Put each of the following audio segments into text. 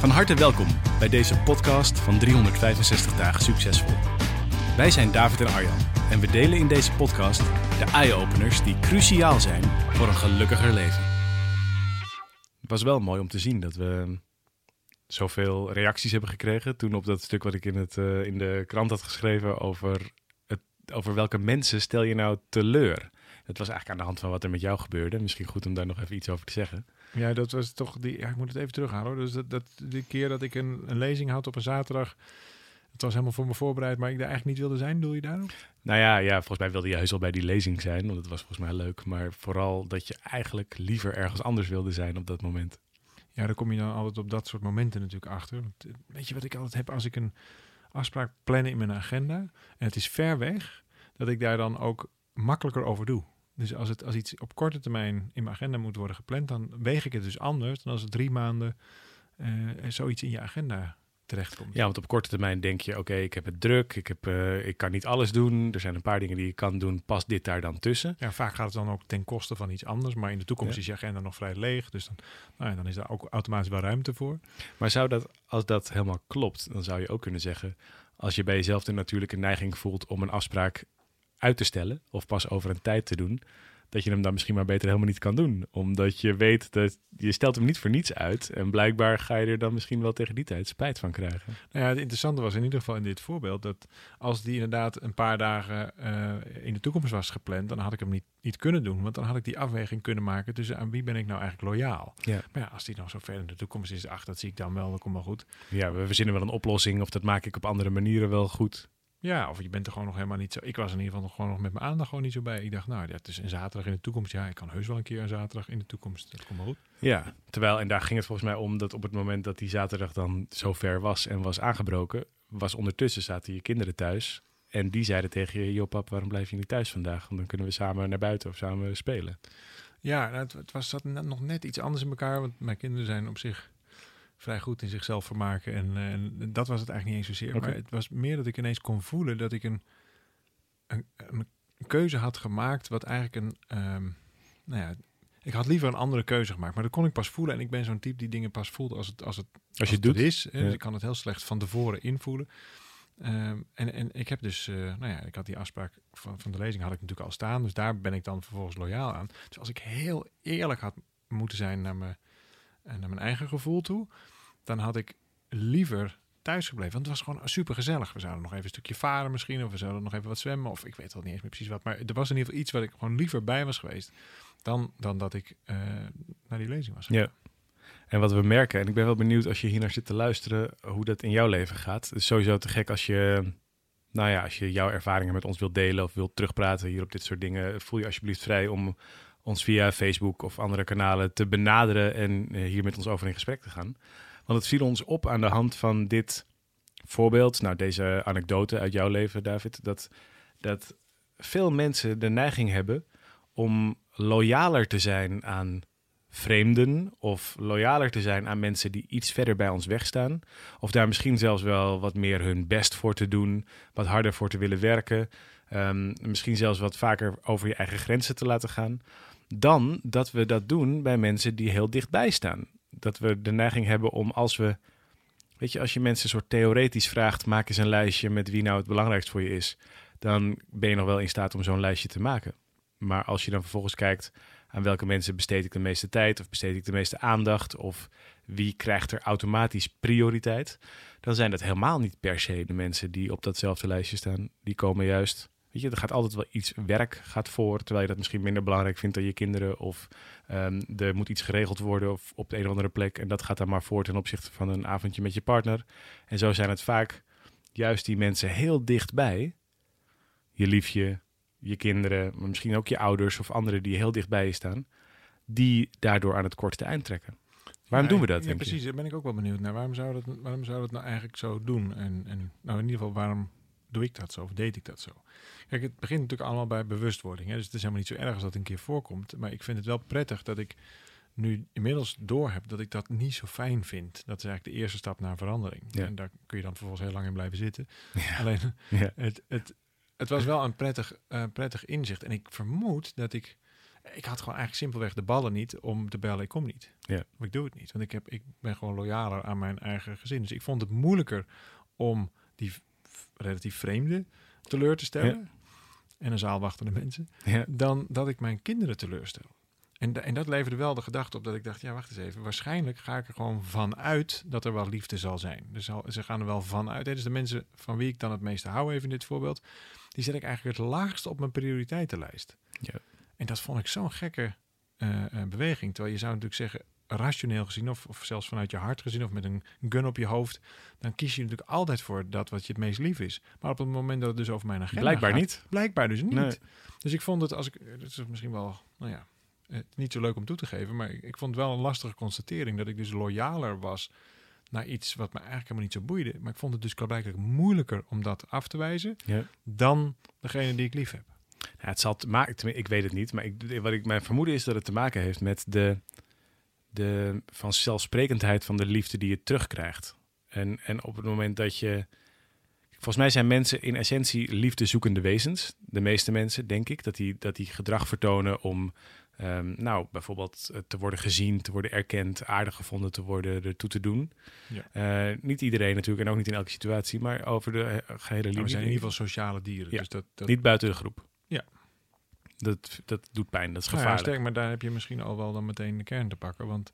Van harte welkom bij deze podcast van 365 dagen succesvol. Wij zijn David en Arjan en we delen in deze podcast de eye-openers die cruciaal zijn voor een gelukkiger leven. Het was wel mooi om te zien dat we zoveel reacties hebben gekregen toen op dat stuk wat ik in, het, eh, in de krant had geschreven over, het, over welke mensen stel je nou teleur. Dat was eigenlijk aan de hand van wat er met jou gebeurde. Misschien goed om daar nog even iets over te zeggen. Ja, dat was toch die. Ja, ik moet het even terughalen. hoor. Dus dat, dat die keer dat ik een, een lezing had op een zaterdag. Het was helemaal voor me voorbereid, maar ik daar eigenlijk niet wilde zijn. Doe je daarop? Nou ja, ja, volgens mij wilde je juist al bij die lezing zijn, want het was volgens mij leuk. Maar vooral dat je eigenlijk liever ergens anders wilde zijn op dat moment. Ja, daar kom je dan altijd op dat soort momenten natuurlijk achter. Want, eh, weet je wat ik altijd heb als ik een afspraak plan in mijn agenda en het is ver weg, dat ik daar dan ook makkelijker over doe. Dus als, het, als iets op korte termijn in mijn agenda moet worden gepland, dan weeg ik het dus anders dan als het drie maanden eh, zoiets in je agenda terechtkomt. Ja, want op korte termijn denk je, oké, ik heb het druk, ik, heb, eh, ik kan niet alles doen. Er zijn een paar dingen die je kan doen, past dit daar dan tussen? Ja, vaak gaat het dan ook ten koste van iets anders, maar in de toekomst Ja. is je agenda nog vrij leeg. Dus dan, nou ja, dan is daar ook automatisch wel ruimte voor. Maar zou dat, als dat helemaal klopt, dan zou je ook kunnen zeggen, als je bij jezelf de natuurlijke neiging voelt om een afspraak uit te stellen of pas over een tijd te doen, dat je hem dan misschien maar beter helemaal niet kan doen. Omdat je weet dat je stelt hem niet voor niets uit en blijkbaar ga je er dan misschien wel tegen die tijd spijt van krijgen. Nou ja, het interessante was in ieder geval in dit voorbeeld dat als die inderdaad een paar dagen eh, in de toekomst was gepland, dan had ik hem niet, niet kunnen doen. Want dan had ik die afweging kunnen maken tussen aan wie ben ik nou eigenlijk loyaal. Ja. Maar ja, als die nog zo ver in de toekomst is, ach, dat zie ik dan wel, dat komt wel goed. Ja, we verzinnen wel een oplossing of dat maak ik op andere manieren wel goed. Ja, of je bent er gewoon nog helemaal niet zo. Ik was in ieder geval nog gewoon nog met mijn aandacht gewoon niet zo bij. Ik dacht, nou, ja, het is een zaterdag in de toekomst. Ja, ik kan heus wel een keer een zaterdag in de toekomst. Dat komt wel goed. Ja, terwijl, en daar ging het volgens mij om dat op het moment dat die zaterdag dan zo ver was en was aangebroken, was ondertussen zaten je kinderen thuis. En die zeiden tegen je, joh pap, waarom blijf je niet thuis vandaag? Want dan kunnen we samen naar buiten of samen spelen. Ja, nou, het, het was zat net- nog net iets anders in elkaar. Want mijn kinderen zijn op zich vrij goed in zichzelf vermaken. En, eh, en dat was het eigenlijk niet eens zozeer. Maar het was meer dat ik ineens kon voelen dat ik een, een, een keuze had gemaakt. Wat eigenlijk een. ehm, nou ja, ik had liever een andere keuze gemaakt. Maar dat kon ik pas voelen. En ik ben zo'n type die dingen pas voelt als het, als het, Als je het doet. is. Ja. Dus ik kan het heel slecht van tevoren invoelen. Ehm, en, en ik heb dus, eh, nou ja, ik had die afspraak van, van de lezing had ik natuurlijk al staan. Dus daar ben ik dan vervolgens loyaal aan. Dus als ik heel eerlijk had moeten zijn naar, me, eh, naar mijn eigen gevoel toe, dan had ik liever thuis gebleven. Want het was gewoon super gezellig. We zouden nog even een stukje varen misschien, of we zouden nog even wat zwemmen, of ik weet wel niet eens meer precies wat. Maar er was in ieder geval iets waar ik gewoon liever bij was geweest dan, dan dat ik eh, naar die lezing was. Ja. En wat we merken, en ik ben wel benieuwd als je hier naar zit te luisteren, hoe dat in jouw leven gaat. Het is sowieso te gek als je, nou ja, als je jouw ervaringen met ons wilt delen of wilt terugpraten hier op dit soort dingen. Voel je alsjeblieft vrij om ons via Facebook of andere kanalen te benaderen en eh, hier met ons over in gesprek te gaan. Want het viel ons op aan de hand van dit voorbeeld, nou deze anekdote uit jouw leven, David, dat, dat veel mensen de neiging hebben om loyaler te zijn aan vreemden of loyaler te zijn aan mensen die iets verder bij ons wegstaan. Of daar misschien zelfs wel wat meer hun best voor te doen, wat harder voor te willen werken. ehm, misschien zelfs wat vaker over je eigen grenzen te laten gaan. Dan dat we dat doen bij mensen die heel dichtbij staan. Dat we de neiging hebben om als we. Weet je, als je mensen soort theoretisch vraagt, maak eens een lijstje met wie nou het belangrijkst voor je is. Dan ben je nog wel in staat om zo'n lijstje te maken. Maar als je dan vervolgens kijkt aan welke mensen besteed ik de meeste tijd of besteed ik de meeste aandacht of wie krijgt er automatisch prioriteit, dan zijn dat helemaal niet per se de mensen die op datzelfde lijstje staan. Die komen juist, weet je, er gaat altijd wel iets werk gaat voor, terwijl je dat misschien minder belangrijk vindt dan je kinderen of ehm, er moet iets geregeld worden of op de een of andere plek en dat gaat dan maar voor ten opzichte van een avondje met je partner. En zo zijn het vaak juist die mensen heel dichtbij, je liefje, je kinderen, maar misschien ook je ouders of anderen die heel dichtbij je staan, die daardoor aan het kortste eind trekken. Waarom Ja, doen we dat, Ja, precies. Daar ben ik ook wel benieuwd naar. Waarom zou dat, waarom zou dat nou eigenlijk zo doen? En, en nou, in ieder geval, waarom doe ik dat zo? Of deed ik dat zo? Kijk, het begint natuurlijk allemaal bij bewustwording. Hè? Dus het is helemaal niet zo erg als dat een keer voorkomt. Maar ik vind het wel prettig dat ik nu inmiddels door heb dat ik dat niet zo fijn vind. Dat is eigenlijk de eerste stap naar verandering. Ja. En daar kun je dan vervolgens heel lang in blijven zitten. Ja. Alleen, Ja. het, het, het was wel een prettig, eh, prettig inzicht. En ik vermoed dat ik... Ik had gewoon eigenlijk simpelweg de ballen niet om te bellen, ik kom niet. Ja. Ik doe het niet, want ik, heb, ik ben gewoon loyaler aan mijn eigen gezin. Dus ik vond het moeilijker om die relatief vreemde teleur te stellen. En een zaal wachtende mensen. Ja. Dan dat ik mijn kinderen teleurstel. En, en dat leverde wel de gedachte op dat ik dacht, ja wacht eens even. Waarschijnlijk ga ik er gewoon vanuit dat er wel liefde zal zijn. Dus ze gaan er wel vanuit. Dus de mensen van wie ik dan het meeste hou, even in dit voorbeeld. Die zet ik eigenlijk het laagst op mijn prioriteitenlijst. Ja. En dat vond ik zo'n gekke eh, eh, beweging. Terwijl je zou natuurlijk zeggen, rationeel gezien, of, of zelfs vanuit je hart gezien, of met een gun op je hoofd, dan kies je natuurlijk altijd voor dat wat je het meest lief is. Maar op het moment dat het dus over mijn agenda Blijkbaar gaat, niet. Blijkbaar dus niet. Nee. Dus ik vond het, als ik, dat is misschien wel, nou ja, niet zo leuk om toe te geven, maar ik, ik vond het wel een lastige constatering dat ik dus loyaler was naar iets wat me eigenlijk helemaal niet zo boeide. Maar ik vond het dus blijkbaar moeilijker om dat af te wijzen Ja. dan degene die ik lief heb. Ja, het zal te maken, ik weet het niet, maar ik, wat ik mijn vermoeden is dat het te maken heeft met de, de vanzelfsprekendheid van de liefde die je terugkrijgt. En, en op het moment dat je. Volgens mij zijn mensen in essentie liefdezoekende wezens. De meeste mensen, denk ik, dat die, dat die gedrag vertonen om. ehm, nou, bijvoorbeeld eh, te worden gezien, te worden erkend, aardig gevonden te worden, ertoe te doen. Ja. Eh, niet iedereen natuurlijk en ook niet in elke situatie, maar over de eh, gehele Maar liefde. we zijn in ieder geval sociale dieren. Ja. Dus dat, dat, Niet buiten de groep. Ja. Dat, dat doet pijn, dat is Nou ja, gevaarlijk. sterk, maar daar heb je misschien al wel dan meteen de kern te pakken. Want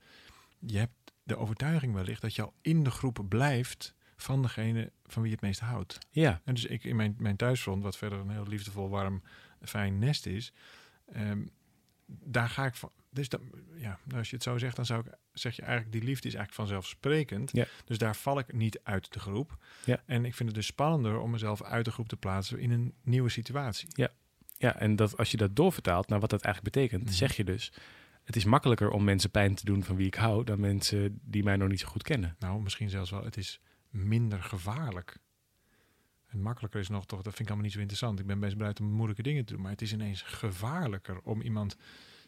je hebt de overtuiging wellicht dat je al in de groep blijft van degene van wie je het meest houdt. ja, En dus ik in mijn, mijn thuisfront, wat verder een heel liefdevol, warm, fijn nest is, ehm, daar ga ik van. Dus dan, ja, nou, als je het zo zegt, dan zou ik zeg je eigenlijk die liefde is eigenlijk vanzelfsprekend. Ja. Dus daar val ik niet uit de groep. Ja. En ik vind het dus spannender om mezelf uit de groep te plaatsen in een nieuwe situatie. ja, en dat, als je dat doorvertaalt naar wat dat eigenlijk betekent, Mhm. zeg je dus... Het is makkelijker om mensen pijn te doen van wie ik hou... dan mensen die mij nog niet zo goed kennen. Nou, misschien zelfs wel. Het is minder gevaarlijk. En makkelijker is nog toch, dat vind ik allemaal niet zo interessant. Ik ben best bereid om moeilijke dingen te doen. Maar het is ineens gevaarlijker om iemand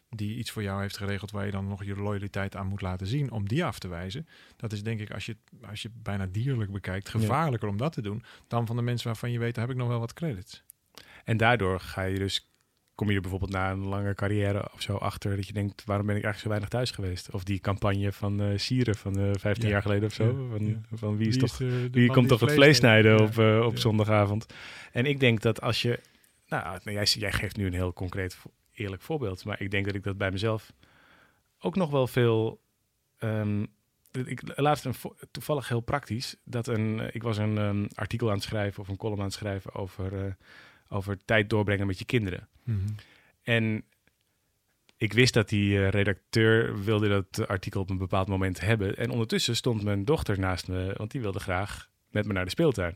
die iets voor jou heeft geregeld, waar je dan nog je loyaliteit aan moet laten zien, om die af te wijzen. Dat is denk ik, als je, als je bijna dierlijk bekijkt, gevaarlijker om dat te doen, dan van de mensen waarvan je weet, daar heb ik nog wel wat credits. En daardoor ga je dus... Kom je er bijvoorbeeld na een lange carrière of zo achter... dat je denkt, waarom ben ik eigenlijk zo weinig thuis geweest? Of die campagne van eh Sieren van eh 15 Ja. jaar geleden of zo. Ja, Van, ja. van wie is toch de Wie komt toch het vlees snijden op, eh, op zondagavond? En ik denk dat als je... Nou, nou, jij, jij geeft nu een heel concreet, eerlijk voorbeeld. Maar ik denk dat ik dat bij mezelf ook nog wel veel... ehm, ik laatst een toevallig heel praktisch. Dat een, eh, ik was een ehm, artikel aan het schrijven of een column aan het schrijven over, eh, over tijd doorbrengen met je kinderen. Mhm. En ik wist dat die eh, redacteur wilde dat artikel op een bepaald moment hebben. En ondertussen stond mijn dochter naast me, want die wilde graag met me naar de speeltuin.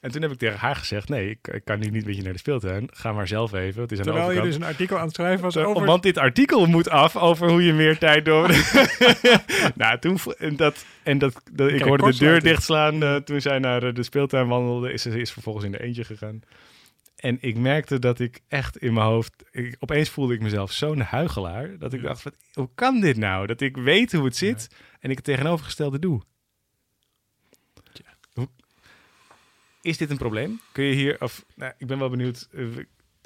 En toen heb ik tegen haar gezegd, nee, ik, ik kan nu niet met je naar de speeltuin. Ga maar zelf even, het is aan de Terwijl je dus een artikel aan het schrijven was over... Want dit artikel moet af over hoe je meer tijd door. nou, toen en dat en dat, dat ik Kijk, hoorde de deur dichtslaan eh, toen zij naar de speeltuin wandelde. Is ze is vervolgens in de eentje gegaan. En ik merkte dat ik echt in mijn hoofd. Ik, opeens voelde ik mezelf zo'n huigelaar dat ik Ja. dacht: hoe kan dit nou? Dat ik weet hoe het zit en ik het tegenovergestelde doe. Hoe- Is dit een probleem? Kun je hier, of nou, ik ben wel benieuwd, eh,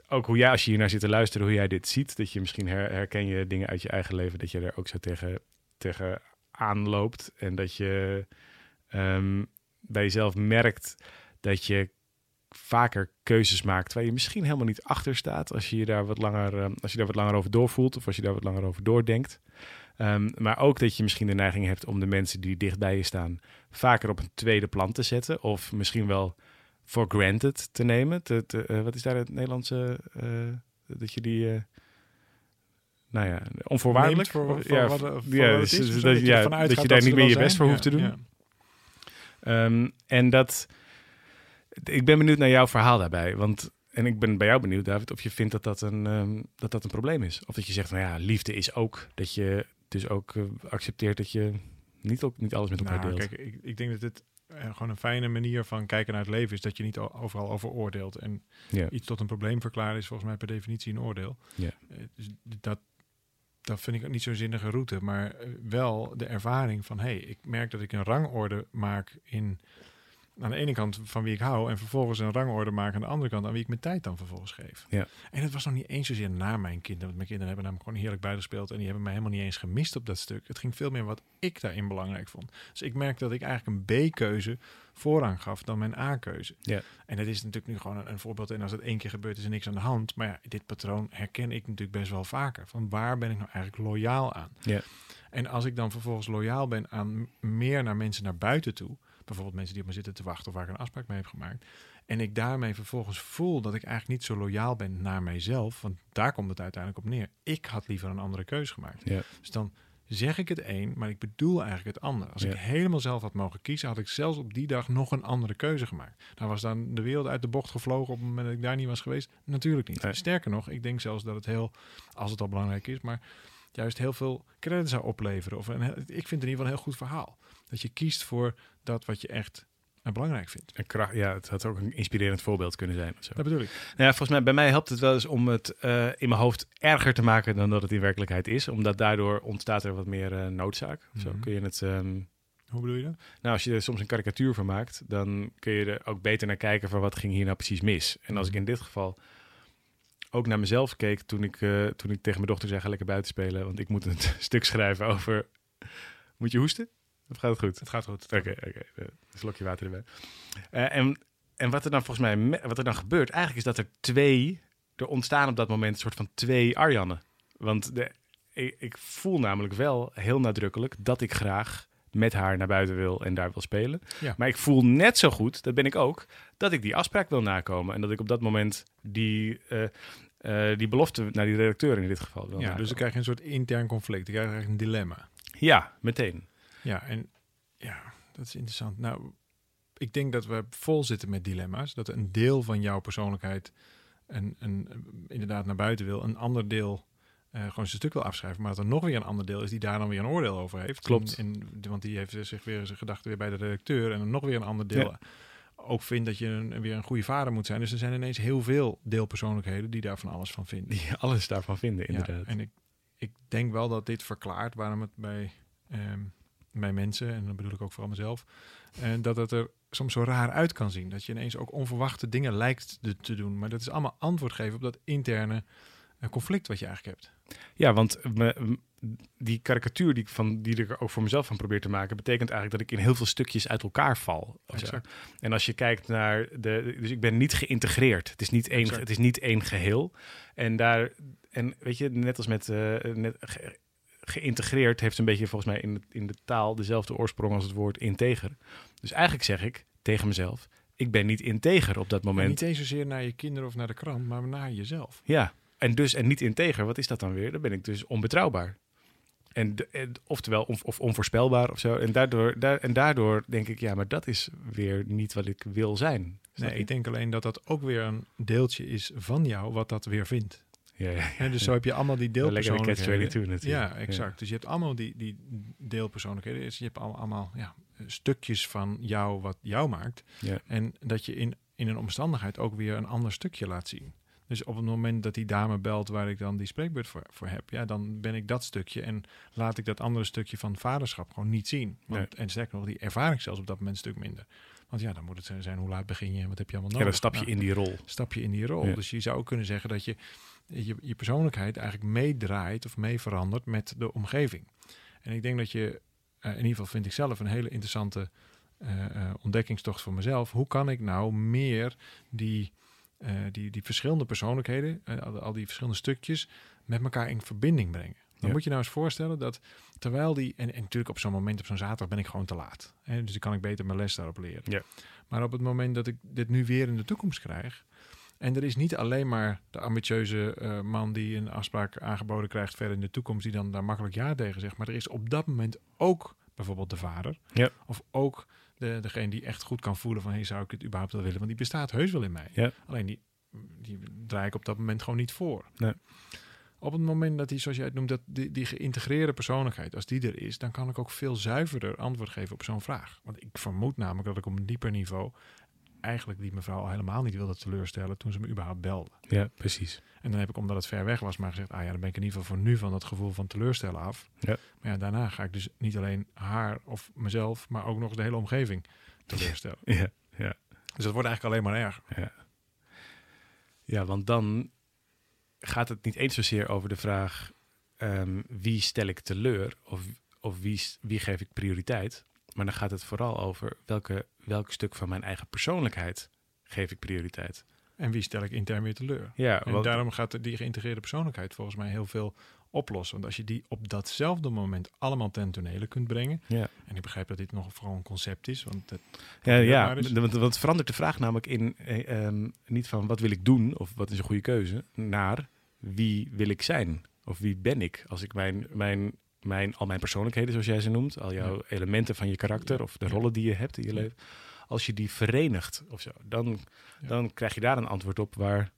ook hoe jij, als je hier naar zit te luisteren, hoe jij dit ziet. Dat je misschien her- herken je dingen uit je eigen leven, dat je er ook zo tegen, tegen aanloopt. En dat je ehm, bij jezelf merkt dat je vaker keuzes maakt waar je misschien helemaal niet achter staat als je je daar wat langer, ehm, als je daar wat langer over doorvoelt of als je daar wat langer over doordenkt. Ehm, maar ook dat je misschien de neiging hebt om de mensen die dicht bij je staan vaker op een tweede plan te zetten. Of misschien wel for granted te nemen. Te, te- eh, wat is daar het Nederlandse? eh, dat je die. eh, nou ja, onvoorwaardelijk. Voor, voor ja, wat, voor is, dat, je ja, ervan dat uitgaat je daar niet er meer je best voor hoeft te doen. Ehm, en dat. Ik ben benieuwd naar jouw verhaal daarbij. Want. En ik ben bij jou benieuwd, David, of je vindt dat dat een, ehm, dat dat een probleem is. Of dat je zegt, nou ja, liefde is ook dat je dus ook eh, accepteert dat je niet, ook, niet alles met elkaar Nou, deelt. kijk, ik, ik denk dat het eh, gewoon een fijne manier van kijken naar het leven is dat je niet overal over oordeelt. En iets tot een probleem verklaren is volgens mij per definitie een oordeel. Ja. Eh, dus dat, dat vind ik ook niet zo'n zinnige route, maar eh, wel de ervaring van, hey, ik merk dat ik een rangorde maak in aan de ene kant van wie ik hou en vervolgens een rangorde maak aan de andere kant aan wie ik mijn tijd dan vervolgens geef. Ja. En het was nog niet eens zozeer na mijn kinderen, want mijn kinderen hebben namelijk gewoon heerlijk buitengespeeld en die hebben mij helemaal niet eens gemist op dat stuk. Het ging veel meer wat ik daarin belangrijk vond. Dus ik merkte dat ik eigenlijk een B-keuze voorrang gaf dan mijn A-keuze. Ja. En dat is natuurlijk nu gewoon een, een voorbeeld. En als het één keer gebeurt, is er niks aan de hand. Maar ja, dit patroon herken ik natuurlijk best wel vaker. Van waar ben ik nou eigenlijk loyaal aan? Ja. En als ik dan vervolgens loyaal ben aan meer naar mensen naar buiten toe, bijvoorbeeld mensen die op me zitten te wachten of waar ik een afspraak mee heb gemaakt, en ik daarmee vervolgens voel dat ik eigenlijk niet zo loyaal ben naar mijzelf, want daar komt het uiteindelijk op neer. Ik had liever een andere keuze gemaakt. Ja. Dus dan zeg ik het een, maar ik bedoel eigenlijk het ander. Als Ja. ik helemaal zelf had mogen kiezen, had ik zelfs op die dag nog een andere keuze gemaakt. Nou was dan de wereld uit de bocht gevlogen op het moment dat ik daar niet was geweest? Natuurlijk niet. Nee. Sterker nog, ik denk zelfs dat het heel, als het al belangrijk is, maar juist heel veel credit zou opleveren. Of een, ik vind het in ieder geval een heel goed verhaal. Dat je kiest voor dat wat je echt eh, belangrijk vindt. En kracht, ja, het had ook een inspirerend voorbeeld kunnen zijn. of Zo. Dat bedoel ik. Nou ja, volgens mij, bij mij helpt het wel eens om het eh, in mijn hoofd erger te maken dan dat het in werkelijkheid is. Omdat daardoor ontstaat er wat meer eh, noodzaak. Zo Mhm. kun je het... ehm, Hoe bedoel je dat? nou, als je er soms een karikatuur van maakt, dan kun je er ook beter naar kijken van wat ging hier nou precies mis. En als ik in dit geval ook naar mezelf keek toen ik, toen ik tegen mijn dochter zei, ga lekker buiten spelen, want ik moet een stuk schrijven over... Moet je hoesten? Of gaat het goed? Het gaat goed. Oké, oké. eh, Een slokje water erbij. Eh, en, en wat er dan volgens mij, wat er dan gebeurt, eigenlijk is dat er twee, er ontstaan op dat moment een soort van twee Arjannen. Want de, ik, ik voel namelijk wel heel nadrukkelijk dat ik graag met haar naar buiten wil en daar wil spelen. Ja. Maar ik voel net zo goed, dat ben ik ook, dat ik die afspraak wil nakomen. En dat ik op dat moment die, eh, eh, die belofte naar die redacteur in dit geval wil Ja, dus dan krijg je een soort intern conflict. Dan krijg je eigenlijk een dilemma. Ja, meteen. Ja, en ja, dat is interessant. Nou, ik denk dat we vol zitten met dilemma's. Dat een deel van jouw persoonlijkheid een, een, inderdaad naar buiten wil. Een ander deel eh, gewoon zijn stuk wil afschrijven. Maar dat er nog weer een ander deel is die daar dan weer een oordeel over heeft. Klopt. En, en- want die heeft zich weer zijn gedachten weer bij de redacteur. En dan nog weer een ander deel Ja. ook vindt dat je een, weer een goede vader moet zijn. Dus er zijn ineens heel veel deelpersoonlijkheden die daar van alles van vinden. Die alles daarvan vinden, Ja, inderdaad. en ik, ik denk wel dat dit verklaart waarom het bij, ehm, bij mensen, en dan bedoel ik ook vooral mezelf, en dat het er soms zo raar uit kan zien. Dat je ineens ook onverwachte dingen lijkt te- doen. Maar dat is allemaal antwoord geven op dat interne eh, conflict wat je eigenlijk hebt. Ja, want me- m- die karikatuur die ik, van, die ik er ook voor mezelf van probeer te maken, betekent eigenlijk dat ik in heel veel stukjes uit elkaar val. Exact. En als je kijkt naar de. Dus ik ben niet geïntegreerd. Het is niet één, Exact. het is niet één geheel. En daar. En weet je, net als met. eh, net, geïntegreerd heeft een beetje volgens mij in de, in de taal dezelfde oorsprong als het woord integer. Dus eigenlijk zeg ik tegen mezelf: ik ben niet integer op dat moment. niet eens zozeer naar je kinderen of naar de krant, maar naar jezelf. Ja, en dus en niet integer, wat is dat dan weer? Dan ben ik dus onbetrouwbaar. En, de- en oftewel on, of onvoorspelbaar of zo. En daardoor, daar, en daardoor denk ik, ja, maar dat is weer niet wat ik wil zijn. Nee, ik denk alleen dat dat ook weer een deeltje is van jou wat dat weer vindt. Ja, ja, dus zo heb je allemaal die Lekker de deelpersoonlijkheden. catch-22 natuurlijk. Ja, exact. Dus je hebt allemaal die, die deelpersoonlijkheden. Dus je hebt al- allemaal ja, stukjes van jou wat jou maakt. Ja. En dat je in, in een omstandigheid ook weer een ander stukje laat zien. Dus op het moment dat die dame belt waar ik dan die spreekbeurt voor, voor heb, ja, dan ben ik dat stukje en laat ik dat andere stukje van vaderschap gewoon niet zien. Want, En sterker nog, die ervaar ik zelfs op dat moment een stuk minder. Want ja, dan moet het zijn hoe laat begin je en wat heb je allemaal Ja, nodig. dan stap je Nou, in die rol. stap je in die rol. Ja. Dus je zou ook kunnen zeggen dat je, je je persoonlijkheid eigenlijk meedraait of mee verandert met de omgeving. En ik denk dat je, eh, in ieder geval vind ik zelf een hele interessante eh, eh, ontdekkingstocht voor mezelf. Hoe kan ik nou meer die, die, die verschillende persoonlijkheden, al, al die verschillende stukjes, met elkaar in verbinding brengen? Dan Ja. moet je nou eens voorstellen dat terwijl die, en, en natuurlijk op zo'n moment, op zo'n zaterdag ben ik gewoon te laat. Hè, dus dan kan ik beter mijn les daarop leren. Ja. Maar op het moment dat ik dit nu weer in de toekomst krijg, en er is niet alleen maar de ambitieuze eh, man die een afspraak aangeboden krijgt verder in de toekomst, die dan daar makkelijk ja tegen zegt. Maar er is op dat moment ook bijvoorbeeld de vader. Ja. Of ook de, degene die echt goed kan voelen van, hey, zou ik het überhaupt wel willen? Want die bestaat heus wel in mij. Ja. Alleen die, die draai ik op dat moment gewoon niet voor. Nee. Op het moment dat die, zoals jij het noemt, dat die, die geïntegreerde persoonlijkheid, als die er is, dan kan ik ook veel zuiverder antwoord geven op zo'n vraag. Want ik vermoed namelijk dat ik op een dieper niveau eigenlijk die mevrouw al helemaal niet wilde teleurstellen toen ze me überhaupt belde. Ja, precies. En dan heb ik, omdat het ver weg was, maar gezegd, ah ja, dan ben ik in ieder geval voor nu van dat gevoel van teleurstellen af. Ja. Maar ja, daarna ga ik dus niet alleen haar of mezelf, maar ook nog de hele omgeving teleurstellen. Ja, ja. Dus dat wordt eigenlijk alleen maar erger. Ja. ja, want dan gaat het niet eens zozeer over de vraag ehm, wie stel ik teleur of, of wie, wie geef ik prioriteit. Maar dan gaat het vooral over welke, welk stuk van mijn eigen persoonlijkheid geef ik prioriteit. En wie stel ik intern weer teleur? Ja, En daarom gaat die geïntegreerde persoonlijkheid volgens mij heel veel oplossen. Want als je die op datzelfde moment allemaal ten tonele kunt brengen. ja. En ik begrijp dat dit nog vooral een concept is. Want het, Ja, ja want, want verandert de vraag namelijk in eh, ehm, niet van wat wil ik doen of wat is een goede keuze, naar wie wil ik zijn of wie ben ik als ik mijn, mijn, mijn, al mijn persoonlijkheden, zoals jij ze noemt, al jouw Ja. elementen van je karakter of de rollen die je hebt in je leven, als je die verenigt of zo, dan, dan krijg je daar een antwoord op waar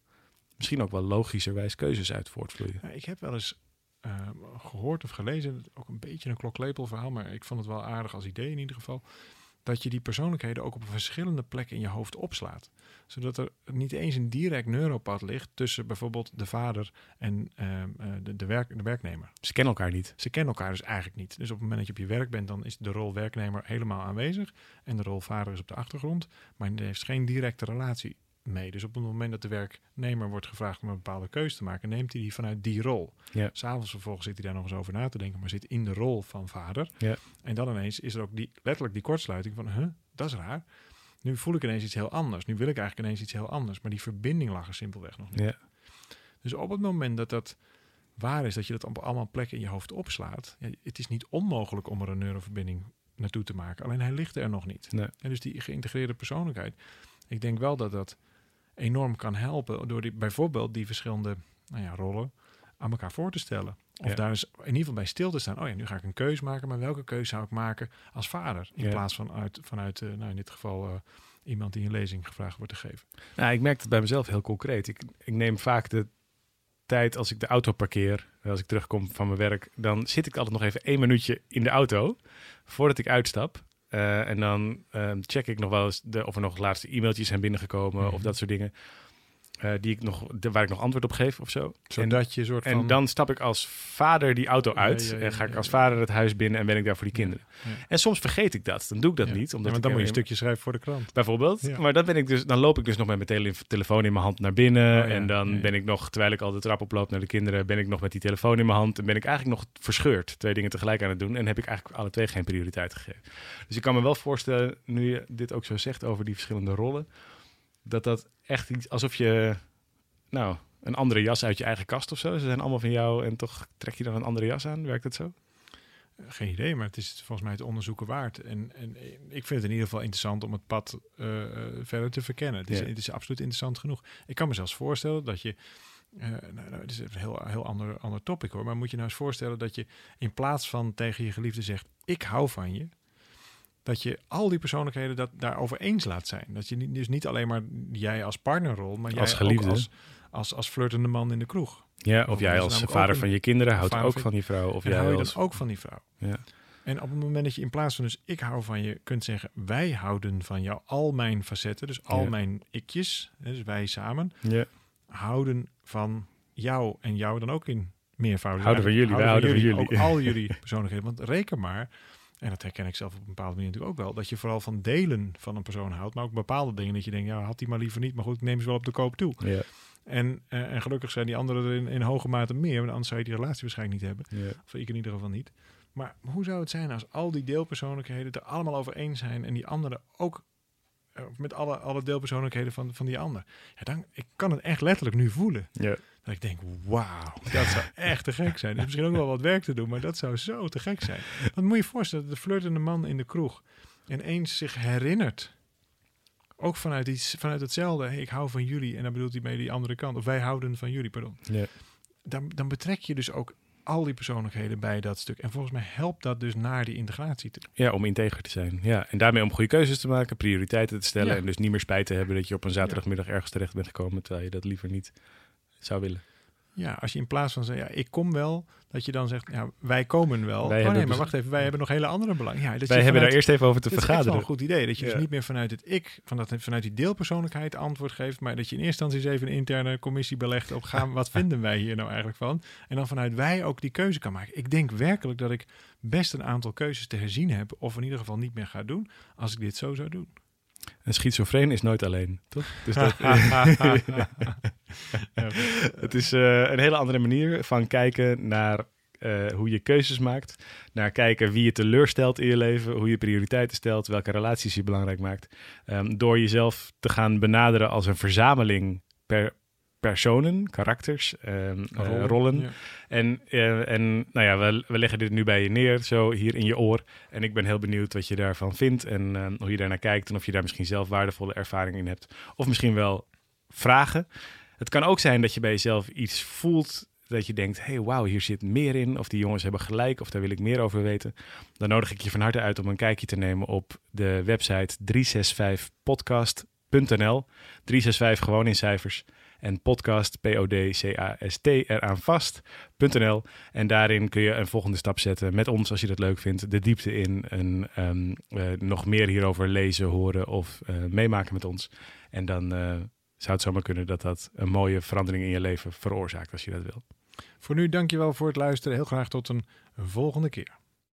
misschien ook wel logischerwijs keuzes uit voortvloeien. Ik heb wel eens eh, gehoord of gelezen, ook een beetje een kloklepel verhaal, maar ik vond het wel aardig als idee in ieder geval, dat je die persoonlijkheden ook op verschillende plekken in je hoofd opslaat. Zodat er niet eens een direct neuropad ligt tussen bijvoorbeeld de vader en ehm, eh, de, de, werk, de werknemer. Ze kennen elkaar niet. Ze kennen elkaar dus eigenlijk niet. Dus op het moment dat je op je werk bent, dan is de rol werknemer helemaal aanwezig en de rol vader is op de achtergrond, maar er heeft geen directe relatie mee. Dus op het moment dat de werknemer wordt gevraagd om een bepaalde keuze te maken, neemt hij die vanuit die rol. Ja. S'avonds vervolgens zit hij daar nog eens over na te denken, maar zit in de rol van vader. Ja. En dan ineens is er ook die, letterlijk die kortsluiting van, huh, dat is raar. Nu voel ik ineens iets heel anders. Nu wil ik eigenlijk ineens iets heel anders. Maar die verbinding lag er simpelweg nog niet. Ja. Dus op het moment dat dat waar is, dat je dat op allemaal plekken in je hoofd opslaat, ja, het is niet onmogelijk om er een neuroverbinding naartoe te maken. Alleen hij ligt er nog niet. Nee. En dus die geïntegreerde persoonlijkheid. Ik denk wel dat dat enorm kan helpen door die, bijvoorbeeld die verschillende nou ja, rollen aan elkaar voor te stellen. Of Ja. daar eens in ieder geval bij stil te staan. Oh ja, nu ga ik een keus maken, maar welke keus zou ik maken als vader? In Ja. plaats van uit, vanuit, eh, nou in dit geval, eh, iemand die een lezing gevraagd wordt te geven. Nou, ik merk het bij mezelf heel concreet. Ik, ik neem vaak de tijd als ik de auto parkeer, als ik terugkom van mijn werk, dan zit ik altijd nog even één minuutje in de auto voordat ik uitstap. Eh, en dan ehm, check ik nog wel eens de, of er nog laatste e-mailtjes zijn binnengekomen Mhm. of dat soort dingen. Eh, die ik nog, de, waar ik nog antwoord op geef of zo. En, Zodat je soort en van... dan stap ik als vader die auto uit ja, ja, en ga ik als vader het huis binnen en ben ik daar voor die kinderen. En soms vergeet ik dat. Dan doe ik dat niet. Omdat ik dan moet je een stukje schrijven voor de krant. Bijvoorbeeld. Maar dan, ben ik dus, dan loop ik dus nog met mijn tele- telefoon in mijn hand naar binnen. Oh En dan ben ik nog, terwijl ik al de trap oploop naar de kinderen, ben ik nog met die telefoon in mijn hand. En ben ik eigenlijk nog verscheurd. Twee dingen tegelijk aan het doen. En heb ik eigenlijk alle twee geen prioriteit gegeven. Dus ik kan me wel voorstellen, nu je dit ook zo zegt over die verschillende rollen, dat dat echt iets alsof je, nou, een andere jas uit je eigen kast of zo. Ze zijn allemaal van jou en toch trek je dan een andere jas aan. Werkt het zo? Eh, Geen idee, maar het is volgens mij het onderzoeken waard. En, en ik vind het in ieder geval interessant om het pad eh, eh, verder te verkennen. Het is, Ja. het is absoluut interessant genoeg. Ik kan me zelfs voorstellen dat je... nou, nou, het is een heel, heel ander, ander topic hoor. Maar moet je nou eens voorstellen dat je in plaats van tegen je geliefde zegt... ik hou van je... dat je al die persoonlijkheden dat daarover eens laat zijn. Dat je niet, dus niet alleen maar jij als partnerrol... maar jij Als ook geliefde. als, als, als flirtende man in de kroeg. Ja, of jij als vader van je kinderen houdt ook van- van die vrouw. Of jij hou je als... dan ook van die vrouw. Ja. En op het moment dat je in plaats van dus ik hou van je kunt zeggen wij houden van jou, al mijn facetten, dus al Ja. mijn ikjes, dus wij samen Ja. houden van jou en jou dan ook in meervoud. Houden van jullie, wij houden van jullie. Ook al jullie persoonlijkheden. Want reken maar, en dat herken ik zelf op een bepaalde manier natuurlijk ook wel, dat je vooral van delen van een persoon houdt, maar ook bepaalde dingen dat je denkt, ja, had die maar liever niet, maar goed, ik neem ze wel op de koop toe. Ja. En, eh, en gelukkig zijn die anderen er in, in hoge mate meer, want anders zou je die relatie waarschijnlijk niet hebben. Ja. Of ik in ieder geval niet. Maar hoe zou het zijn als al die deelpersoonlijkheden er allemaal over eens zijn en die anderen ook eh, met alle, alle deelpersoonlijkheden van, van die ander? Ja, dan, ik kan het echt letterlijk nu voelen. Ja. Dat ik denk, wauw, dat zou echt te gek zijn. Er is misschien ook wel wat werk te doen, maar dat zou zo te gek zijn. Want moet je je voorstellen, de flirtende man in de kroeg ineens zich herinnert. Ook vanuit, iets, vanuit hetzelfde, hey, ik hou van jullie. En dan bedoelt hij mee die andere kant. Of wij houden van jullie, pardon Ja. dan, dan betrek je dus ook al die persoonlijkheden bij dat stuk. En volgens mij helpt dat dus naar die integratie toe. ja, om integer te zijn. Ja. En daarmee om goede keuzes te maken, prioriteiten te stellen. Ja. En dus niet meer spijt te hebben dat je op een zaterdagmiddag ergens terecht bent gekomen, terwijl je dat liever niet zou willen. Ja, als je in plaats van zeggen, ja, ik kom wel, dat je dan zegt, ja, wij komen wel. Wij oh nee, maar dus- wacht even, wij hebben nog hele andere belangen. Ja, dat Wij hebben daar eerst even over te dit is echt wel vergaderen. een goed idee. Dat je Ja. dus niet meer vanuit het ik, vanuit, vanuit die deelpersoonlijkheid antwoord geeft, maar dat je in eerste instantie eens even een interne commissie belegt op gaan, wat vinden wij hier nou eigenlijk van? En dan vanuit wij ook die keuze kan maken. Ik denk werkelijk dat ik best een aantal keuzes te herzien heb, of in ieder geval niet meer ga doen, als ik dit zo zou doen. Een schizofreen is nooit alleen, toch? Dus dat, het is eh, een hele andere manier van kijken naar eh, hoe je keuzes maakt. Naar kijken wie je teleurstelt in je leven, hoe je prioriteiten stelt, welke relaties je belangrijk maakt. Ehm, door jezelf te gaan benaderen als een verzameling per personen, karakters, ehm, eh, rollen. Ja. En, eh, en nou ja, we, we leggen dit nu bij je neer, zo hier in je oor. En ik ben heel benieuwd wat je daarvan vindt en eh, hoe je daarnaar kijkt. En of je daar misschien zelf waardevolle ervaringen in hebt. Of misschien wel vragen. Het kan ook zijn dat je bij jezelf iets voelt dat je denkt, hey, wauw, hier zit meer in. Of die jongens hebben gelijk, of daar wil ik meer over weten. Dan nodig ik je van harte uit om een kijkje te nemen op de website 365podcast.nl. 365 gewoon in cijfers. En podcast, P-O-D-C-A-S-T, eraan vast.nl. En daarin kun je een volgende stap zetten met ons, als je dat leuk vindt, de diepte in. En ehm, eh, nog meer hierover lezen, horen of eh, meemaken met ons. En dan eh, zou het zomaar kunnen dat dat een mooie verandering in je leven veroorzaakt, als je dat wil. Voor nu, dankjewel voor het luisteren. Heel graag tot een volgende keer.